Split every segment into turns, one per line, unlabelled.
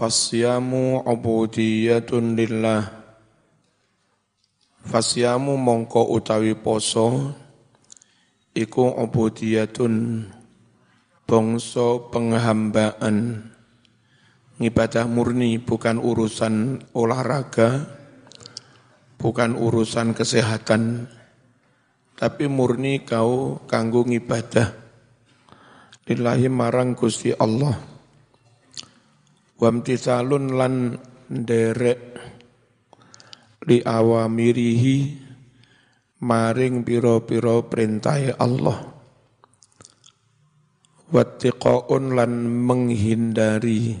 Fasyamu ubudiyatun lillah. Fasyamu mongko utawi poso Iku ubudiyatun Bongso penghambaan. Ngibadah murni bukan urusan olahraga Bukan urusan kesehatan Tapi murni kau kanggo ngibadah. Lillahi marang Gusti Allah wamtisalun lan derek li awamirihi maring piro-piro perintah Allah. Wattiqaun lan menghindari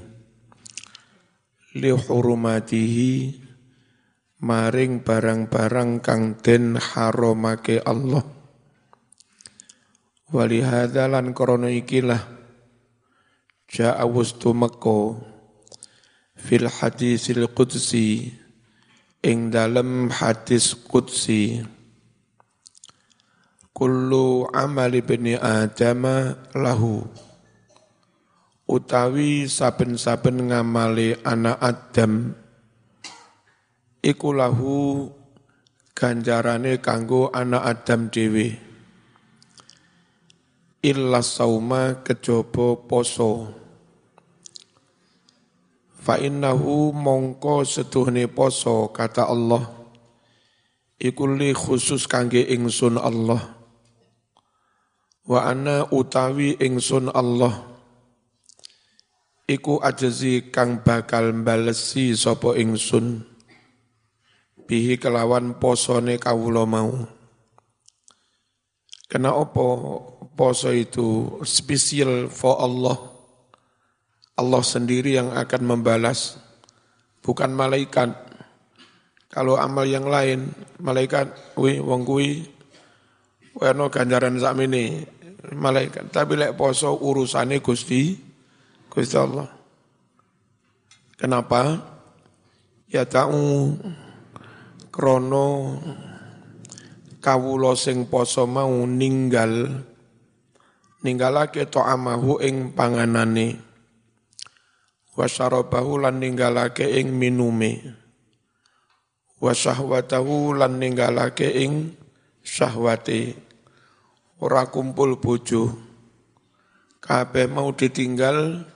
li hurumatihi maring barang-barang kang den haromake Allah. Walihada lan krana ikilah ja'a wustu mekko fil hadisil qudsi ing dalam hadis qudsi. Kullu amal ibni adam lahu. Utawi saben-saben ngamali anak Adam iku lahu ganjarane kanggo anak Adam dhewe. Illa sauma kejaba poso Fa innahu mongko setuhne poso kata Allah. Iku li khusus kangge ingsun Allah. Wa ana utawi ingsun Allah. Iku ajzi kang bakal balesi sapa ingsun. Bihi kelawan posone kawula mau. Kena opo poso itu spesial for Allah Allah sendiri yang akan membalas, bukan malaikat. Kalau amal yang lain, malaikat, wi wong kuwi werno ganjaran sakmene malaikat. Tapi lek poso urusane Gusti Gusti Allah. Kenapa? Ya ta'u krono kawula sing poso mau ninggal ninggalake ta'amahu ing panganane wa syarabahu lan ninggalake ing minume wa syahwatahu lan ninggalake ing syahwate ora kumpul bojo. Kabeh mau ditinggal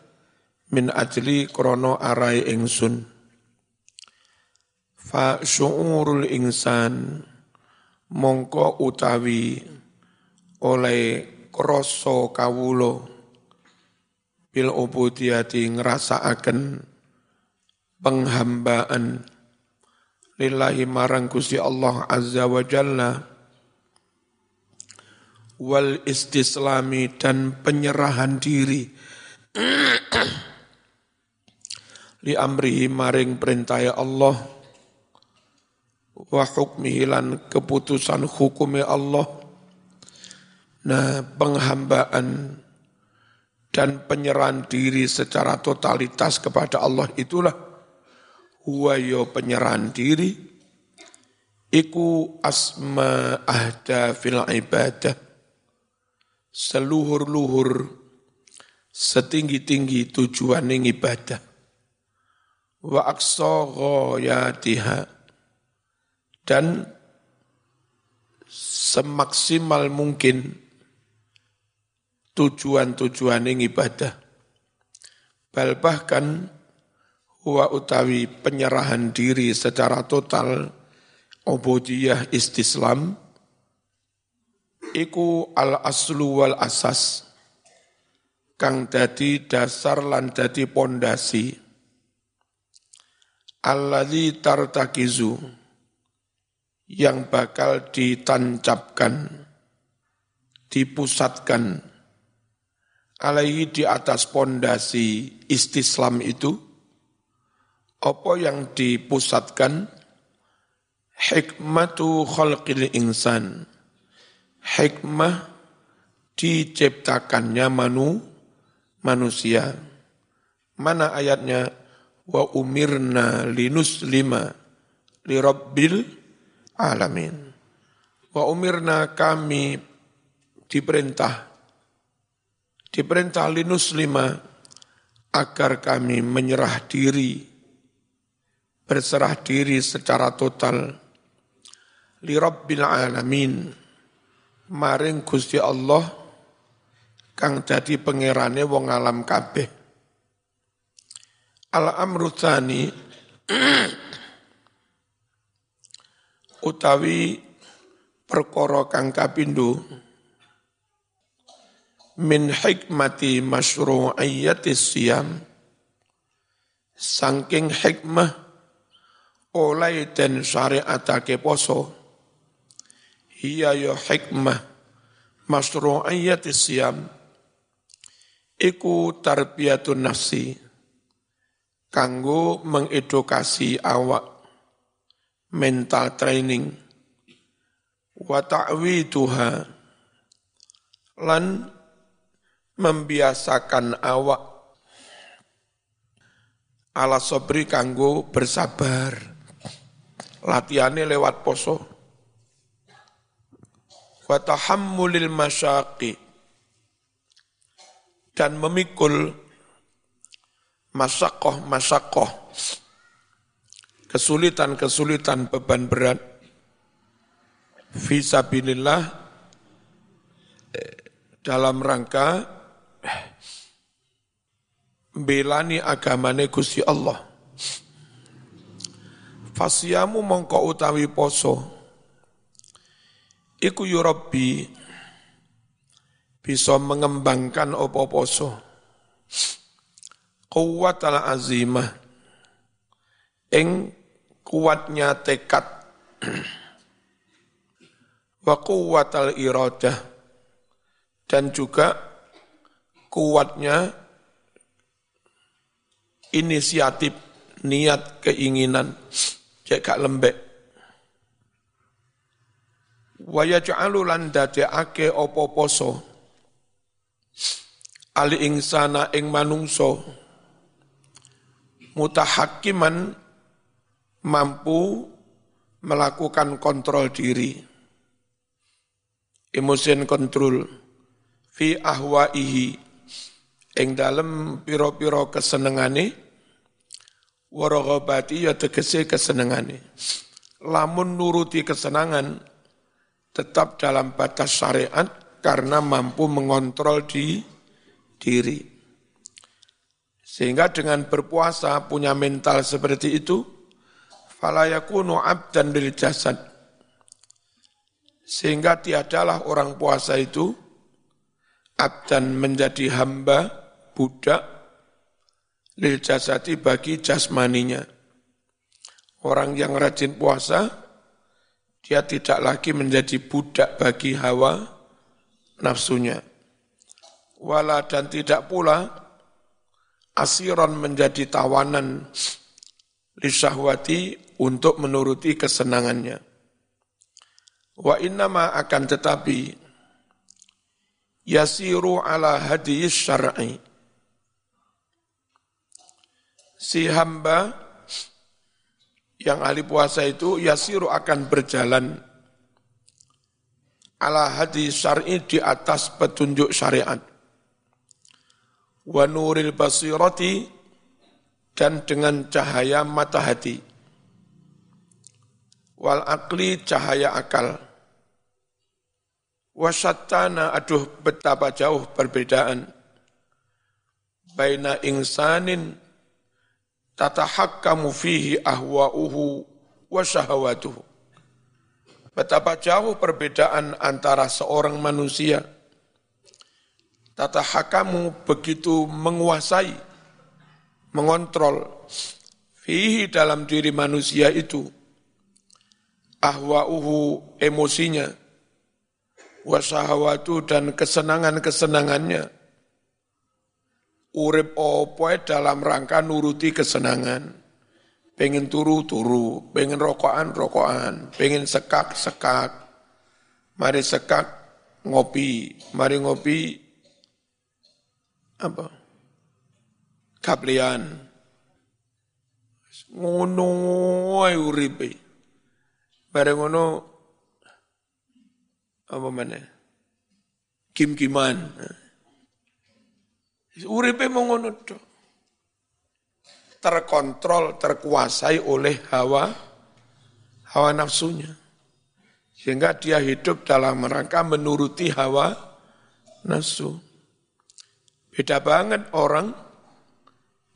min ajli krono arai ingsun. Fa syu'urul insan mongko utawi oleh kroso kawulo bil ubudiyati ngrasakaken penghambaan lillahi marang Gusti Allah azza wa jalla wal istislami dan penyerahan diri. Li amrihi maring perintah Allah wa hukmihi lan keputusan hukumnya Allah. Nah penghambaan dan penyerahan diri secara totalitas kepada Allah itulah huwayo penyerahan diri iku asma ahda fil ibadah seluhur-luhur setinggi-tinggi tujuan ibadah. Wa aqsa ghayatiha dan semaksimal mungkin tujuan-tujuan ibadah. Bal bahkan huwa utawi penyerahan diri secara total ubudiyah istislam iku al aslu wal asas kang dadi dasar lan dadi pondasi alladzi tartakizu yang bakal ditancapkan dipusatkan alaihi di atas pondasi istislam itu apa yang dipusatkan? Hikmatu khalqil insan. Hikmah diciptakannya manu manusia. Mana ayatnya? Wa umirna linus lima li rabbil alamin. Wa umirna kami diperintah Diperintah linus lima agar kami menyerah diri, berserah diri secara total. Li rabbil alamin. Maring Gusti Allah kang jadi pangerane wong alam kabeh. Al amru tsani. Utawi perkara kang kapindho min hikmati masyru'iyyati siyam. Saking hikmah oleh dan syariatake poso. Hiya ya hikmah masyru'iyyati siyam. Iku tarbiyatun nafsi. Kanggo mengedukasi awak mental training. Wa ta'widuha. Lan membiasakan awak ala sobri kanggo bersabar. Latihannya lewat poso. Wa tahammulil masyaqi. Dan memikul masakoh-masakoh. Kesulitan-kesulitan beban berat. Fisabilillah eh, dalam rangka belani agamane Gusti Allah. Fasyamu mongko utawi poso. Iku yurabi bisa mengembangkan opo poso. Kuat ala azimah. Ing kuatnya tekad. Wa al iradah. Dan juga kuatnya inisiatif, niat, keinginan, cek gak lembek. Waya ja'alu lan dadekake opo poso, ali insana ing manungso, mutahakiman mampu melakukan kontrol diri, emosi kontrol, fi ahwaihi, ing dalem piro-piro kesenengane, waraghabati ya tegese kesenangane. Lamun nuruti kesenangan tetap dalam batas syariat karena mampu mengontrol di diri. Sehingga dengan berpuasa punya mental seperti itu, falayakunu abdan bil jasad. Sehingga tiadalah orang puasa itu abdan menjadi hamba, budak, lil jasati bagi jasmaninya. Orang yang rajin puasa, dia tidak lagi menjadi budak bagi hawa nafsunya. Wala dan tidak pula asiron menjadi tawanan lisahwati untuk menuruti kesenangannya. Wa innama akan tetapi yasiru ala hadis syar'i si hamba yang ahli puasa itu yasiru akan berjalan ala hadis syar'i di atas petunjuk syariat. Wa nuril basirati dan dengan cahaya mata hati. Wal akli cahaya akal. Wasattana aduh betapa jauh perbedaan. Baina insanin tatahakkamu fihi ahwa'uhu wa syahawatuhu. Betapa jauh perbedaan antara seorang manusia. Tatahakamu begitu menguasai, mengontrol fihi dalam diri manusia itu. Ahwa'uhu emosinya wa syahawatu dan kesenangan-kesenangannya urip opo dalam rangka nuruti kesenangan. Pengen turu, turu. Pengen rokokan, rokokan. Pengen sekak, sekak. Mari sekak, ngopi. Mari ngopi, apa? Kaplian. Ngono uripe. Bareng ngono apa mana? Kim-kiman. Uripe mau ngono terkontrol, terkuasai oleh hawa hawa nafsunya. Sehingga dia hidup dalam rangka menuruti hawa nafsu. Beda banget orang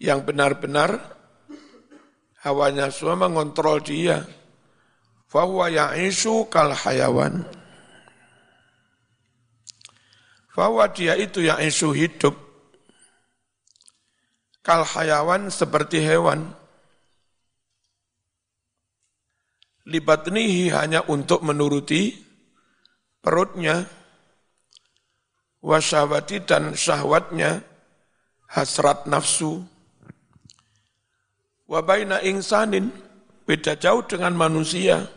yang benar-benar hawa nafsu mengontrol dia. Fahuwa ya'isu kal hayawan. Bahwa dia itu yang isu hidup kal hayawan seperti hewan. Libatnihi hanya untuk menuruti perutnya, wasyawati dan syahwatnya, hasrat nafsu. Wabaina ingsanin, beda jauh dengan manusia.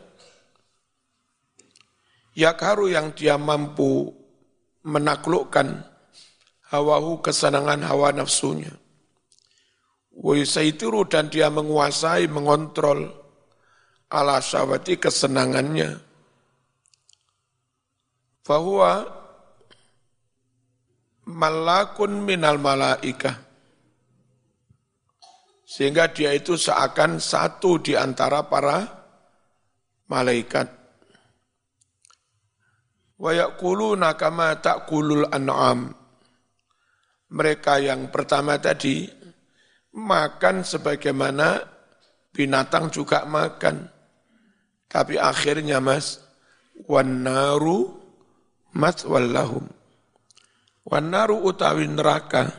Yakharu yang dia mampu menaklukkan hawahu kesenangan hawa nafsunya. Wa yusaitiru dan dia menguasai, mengontrol ala syawati kesenangannya. Fahuwa malakun minal malaikah. Sehingga dia itu seakan satu di antara para malaikat. Wa yakuluna kama ta'kulul an'am. Mereka yang pertama tadi makan sebagaimana binatang juga makan. Tapi akhirnya mas, wannaru maswallahum. Wannaru utawi neraka,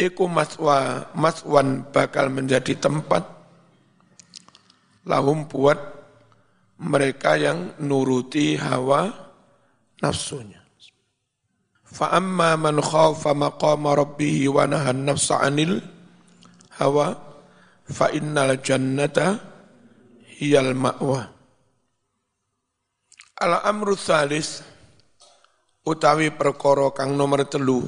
iku maswa, maswan bakal menjadi tempat lahum buat mereka yang nuruti hawa nafsunya. Fa'amma man khafa maqama rabbih wa nahan nafsa 'anil hawa fa innal jannata hiyal ma'wa. Al amru tsalis utawi perkara kang nomor telu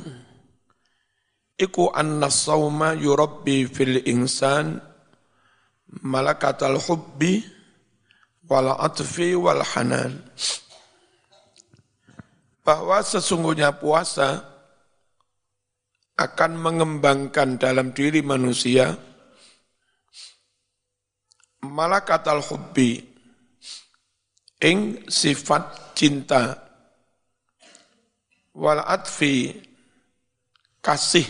iku anna sauma yurabbi fil insan malakatal hubbi wal atfi wal hanan. Bahwa sesungguhnya puasa akan mengembangkan dalam diri manusia malakat al-hubbi ing sifat cinta wal atfi kasih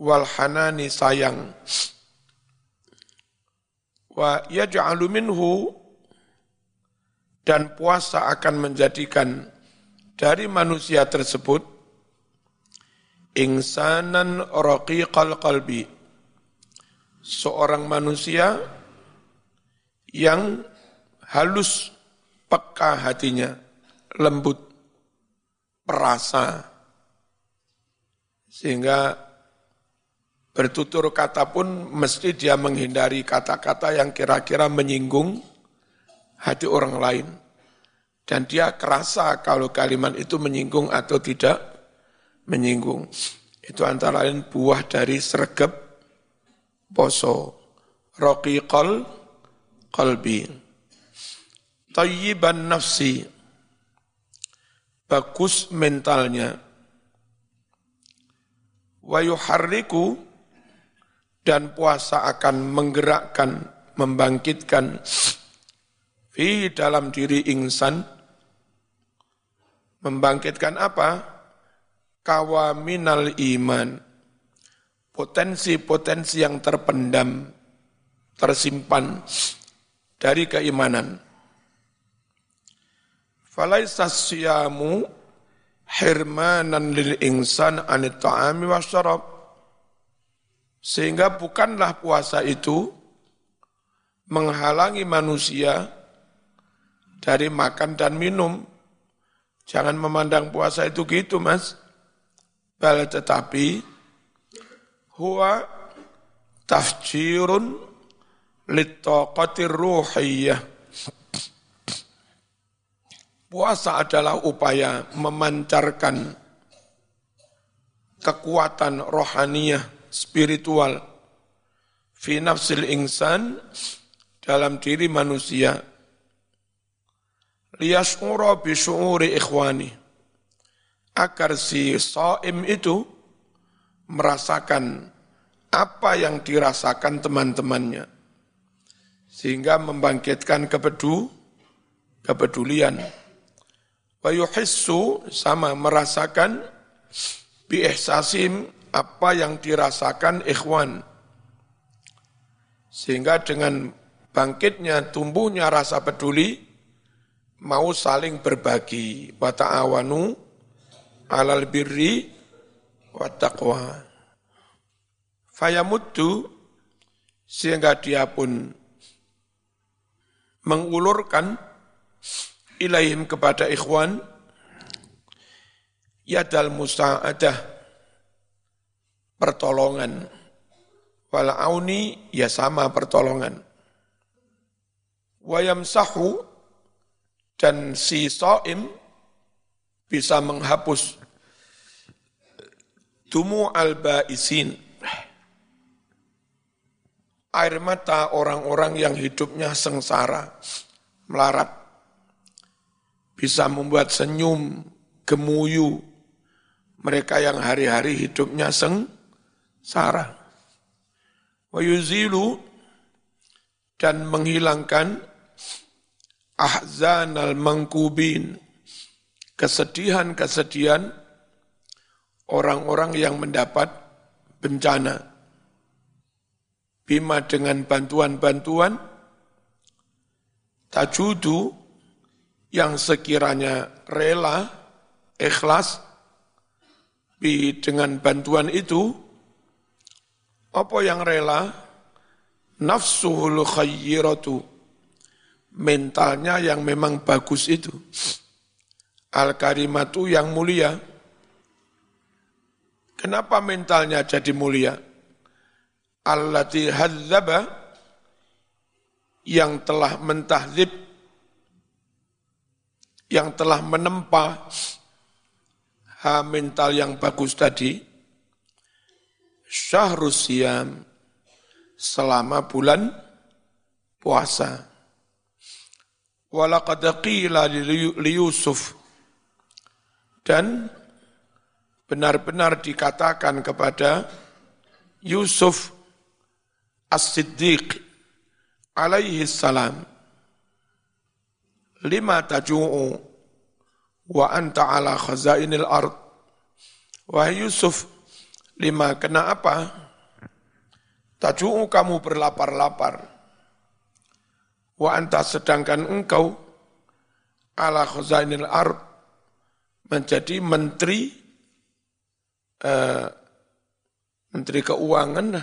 wal hanani sayang. Wa yaj'alu minhu dan puasa akan menjadikan dari manusia tersebut insanan raqiqal qalbi seorang manusia yang halus peka hatinya lembut perasa sehingga bertutur kata pun mesti dia menghindari kata-kata yang kira-kira menyinggung hati orang lain. Dan dia kerasa kalau kalimat itu menyinggung atau tidak menyinggung. Itu antara lain buah dari sergap poso. Roqiqal qalbi. Tayyiban nafsi. Bagus mentalnya. Wa yuharriku dan puasa akan menggerakkan, membangkitkan fi dalam diri insan membangkitkan apa? Kawaminal iman. Potensi-potensi yang terpendam, tersimpan dari keimanan. Falaisas siyamu hirmanan lil insan anit ta'ami wa syarab. Sehingga bukanlah puasa itu menghalangi manusia dari makan dan minum. Jangan memandang puasa itu gitu, Mas. Bal tetapi huwa tafjirun litaqatir ruhiyah. Puasa adalah upaya memancarkan kekuatan rohaniyah spiritual fi nafsil insan dalam diri manusia liyash'ura bi syu'uri ikhwani agar si saim itu merasakan apa yang dirasakan teman-temannya. Sehingga membangkitkan kepedu, kepedulian. Wa yuhissu sama merasakan biihsasim apa yang dirasakan ikhwan. Sehingga dengan bangkitnya, tumbuhnya rasa peduli, mau saling berbagi. Wa ta'awanu alal birri wa taqwa. Fayamuddu sehingga dia pun mengulurkan ilaihim kepada ikhwan yadal musa'adah pertolongan wal auni ya sama pertolongan wayamsahu dan si soim bisa menghapus tumu al-baisin air mata orang-orang yang hidupnya sengsara, melarat. Bisa membuat senyum, gemuyu, mereka yang hari-hari hidupnya sengsara. Wayuzilu dan menghilangkan ahzan al-mangkubin, kesedihan-kesedihan orang-orang yang mendapat bencana. Bima dengan bantuan-bantuan. Tajudu yang sekiranya rela, ikhlas, bi dengan bantuan itu, apa yang rela? Nafsuhul khayyiratu, mentalnya yang memang bagus itu. Al-karimatu yang mulia. Kenapa mentalnya jadi mulia? allati hadzaba yang telah mentahzib yang telah menempa ha mental yang bagus tadi syahrus siam selama bulan puasa walaqad qila li Yusuf. Dan benar-benar dikatakan kepada Yusuf As-Siddiq alaihi salam lima taju'u wa anta ala khazainil ard? Wahai Yusuf lima kena apa? Taju'u kamu berlapar-lapar wa anta sedangkan engkau ala khazainil ard menjadi menteri uh, menteri keuangan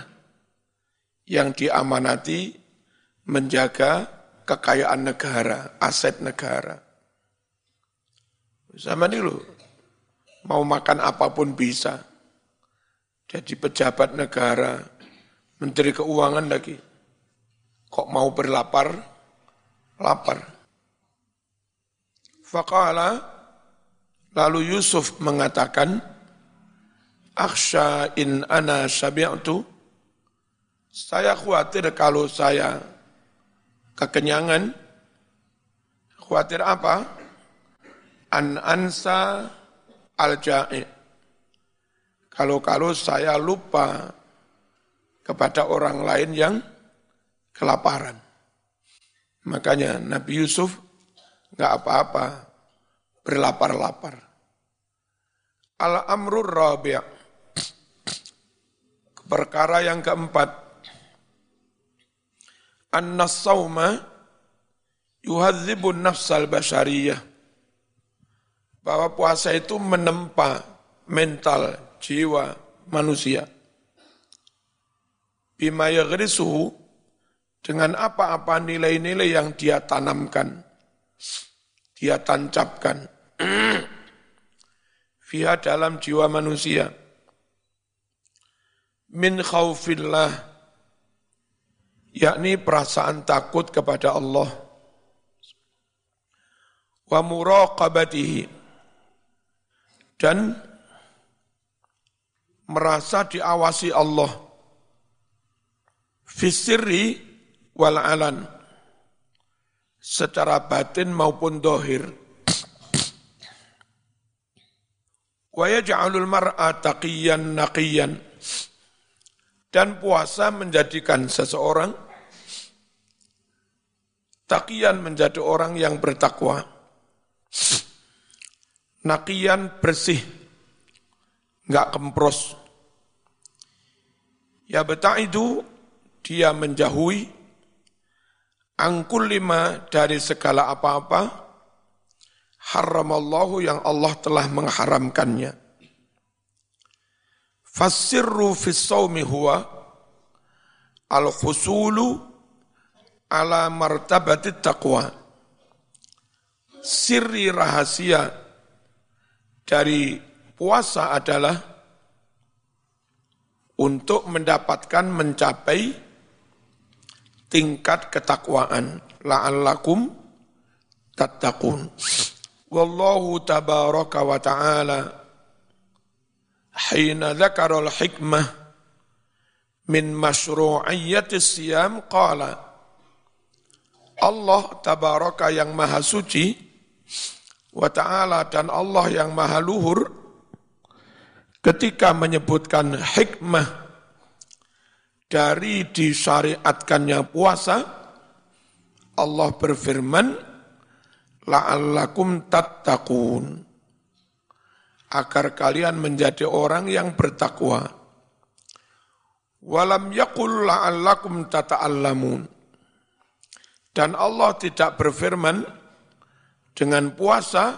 yang diamanati menjaga kekayaan negara, aset negara. Sama ini loh, mau makan apa pun bisa. Jadi pejabat negara, menteri keuangan lagi. Kok mau berlapar? Lapar. Fakala, lalu Yusuf mengatakan, Aksha in ana syabi'tu, saya khawatir kalau saya kekenyangan, khawatir apa? An ansa al ja'i. Kalau-kalau saya lupa kepada orang lain yang kelaparan. Makanya Nabi Yusuf nggak apa-apa berlapar-lapar. Al-amrur rabi' Perkara yang keempat, anna sawma yuhadzibun nafsal bashariyah. Bahwa puasa itu menempa mental jiwa manusia. Bima yagrisuhu dengan apa-apa nilai-nilai yang dia tanamkan, dia tancapkan. Fiha dalam jiwa manusia. Min khawfillah yakni perasaan takut kepada Allah wa muraqabatihi dan merasa diawasi Allah fisirri wal alan secara batin maupun dohir wa yaj'alul mar'a taqiyan naqiyan Dan puasa menjadikan seseorang takian menjadi orang yang bertakwa. Nakian bersih, nggak kempros. Ya betah itu dia menjauhi angkul lima dari segala apa-apa haramallahu yang Allah telah mengharamkannya. Fasirru fis sawmi huwa al-khusulu ala martabati taqwa. Sirri rahasia dari puasa adalah untuk mendapatkan mencapai tingkat ketakwaan. La'allakum tattaqun. Wallahu tabaraka wa ta'ala hina dzakara al-hikmah min masyru'iyyati siyam qala. Allah tabaraka yang maha suci wa ta'ala dan Allah yang maha luhur ketika menyebutkan hikmah dari disyariatkannya puasa Allah berfirman la'allakum tattaqun agar kalian menjadi orang yang bertakwa. Walam yakul la'allakum tata'allamun. Dan Allah tidak berfirman dengan puasa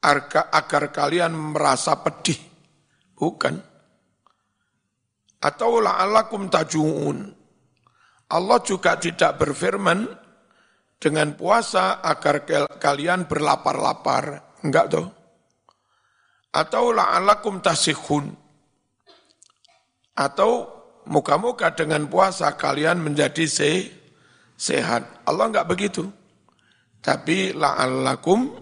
agar kalian merasa pedih. Bukan. Atau la'allakum taju'un. Allah juga tidak berfirman dengan puasa agar kalian berlapar-lapar. Enggak tuh atau la'alakum tasihun atau muka-muka dengan puasa kalian menjadi se sehat. Allah enggak begitu. Tapi la'allakum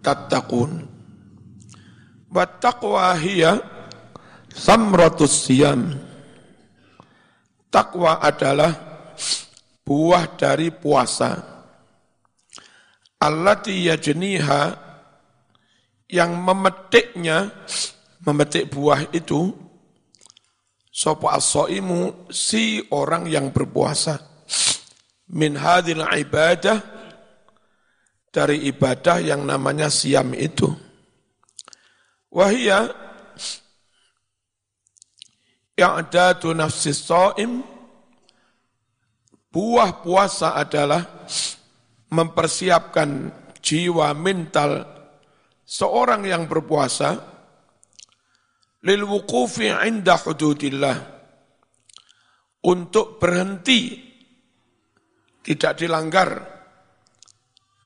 tattaqun. Wa hiya samratus siyam. Takwa adalah buah dari puasa. Allati yajniha yang memetiknya, memetik buah itu, sopa as-so'imu, si orang yang berpuasa. Min hadil ibadah, dari ibadah yang namanya siam itu. Wahia, i'dadu nafsis so'im, buah puasa adalah mempersiapkan jiwa mental seorang yang berpuasa lil wuqufi inda hududillah untuk berhenti tidak dilanggar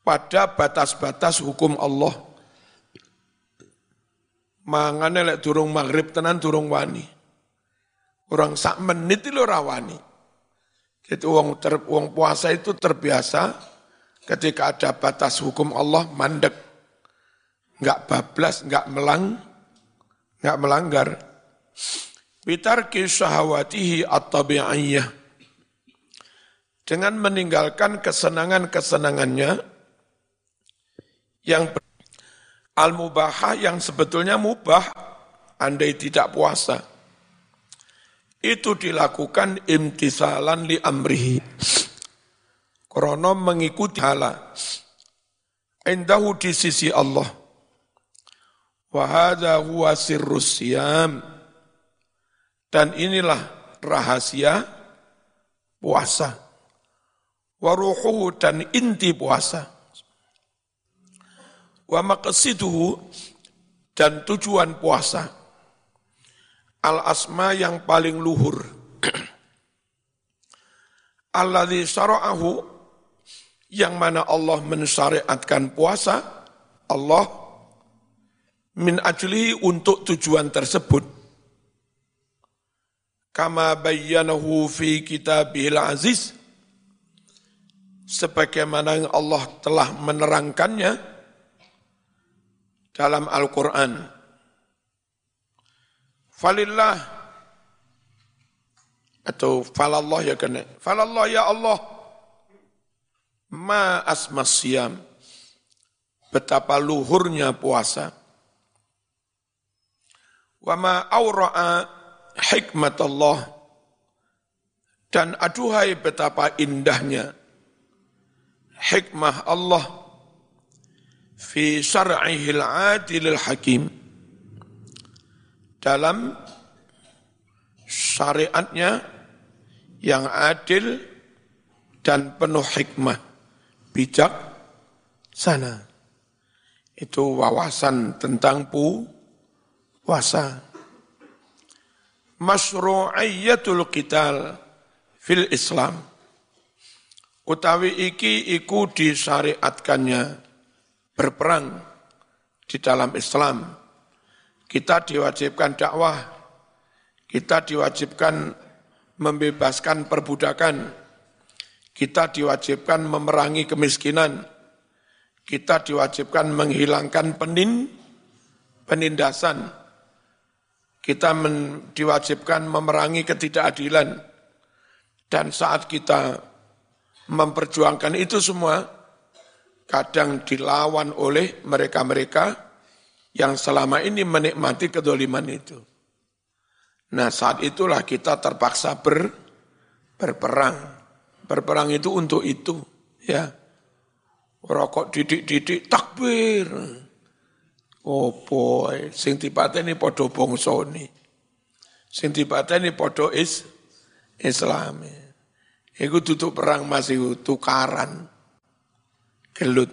pada batas-batas hukum Allah. Mangane lek durung maghrib tenan durung wani. Orang sak menit itu rawani. Jadi wong ter, wong puasa itu terbiasa ketika ada batas hukum Allah mandek nggak bablas, nggak melang, nggak melanggar. Bitarki syahwatihi at-tabi'iyah. Dengan meninggalkan kesenangan-kesenangannya yang al-mubahah yang sebetulnya mubah andai tidak puasa. Itu dilakukan imtisalan li amrihi. Krono mengikuti hala. Indahu di sisi Allah Wahada huwa. Dan inilah rahasia puasa. Waruhuhu dan inti puasa. Wa maqsiduhu dan tujuan puasa. Al-asma yang paling luhur. Alladhi syara'ahu yang mana Allah mensyariatkan puasa, Allah min ajlihi untuk tujuan tersebut. Kama bayyanahu fi kitabihil aziz. Sebagaimana Allah telah menerangkannya dalam Al-Quran. Falillah. Atau falallah ya kena. Falallah ya Allah. Ma asmas siam. Betapa luhurnya puasa. Wa ma awra'a hikmat Allah dan aduhai betapa indahnya hikmah Allah fi syar'ihil adilil hakim dalam syariatnya yang adil dan penuh hikmah. Bijak sana. Itu wawasan tentang puasa. Masyru'iyatul qital fil Islam. Utawi iki iku disyariatkannya berperang di dalam Islam kita diwajibkan dakwah. Kita diwajibkan membebaskan perbudakan. Kita diwajibkan memerangi kemiskinan. Kita diwajibkan menghilangkan penin penindasan. Kita men, diwajibkan memerangi ketidakadilan. Dan saat kita memperjuangkan itu semua, kadang dilawan oleh mereka-mereka yang selama ini menikmati kedoliman itu. Nah saat itulah kita terpaksa ber, berperang. Berperang itu untuk itu. ya Rokok didik-didik takbir. Oh boy, sing ini podo bongsoni. Sing ini podo is Islami. Iku tutup perang masih tukaran. Gelut.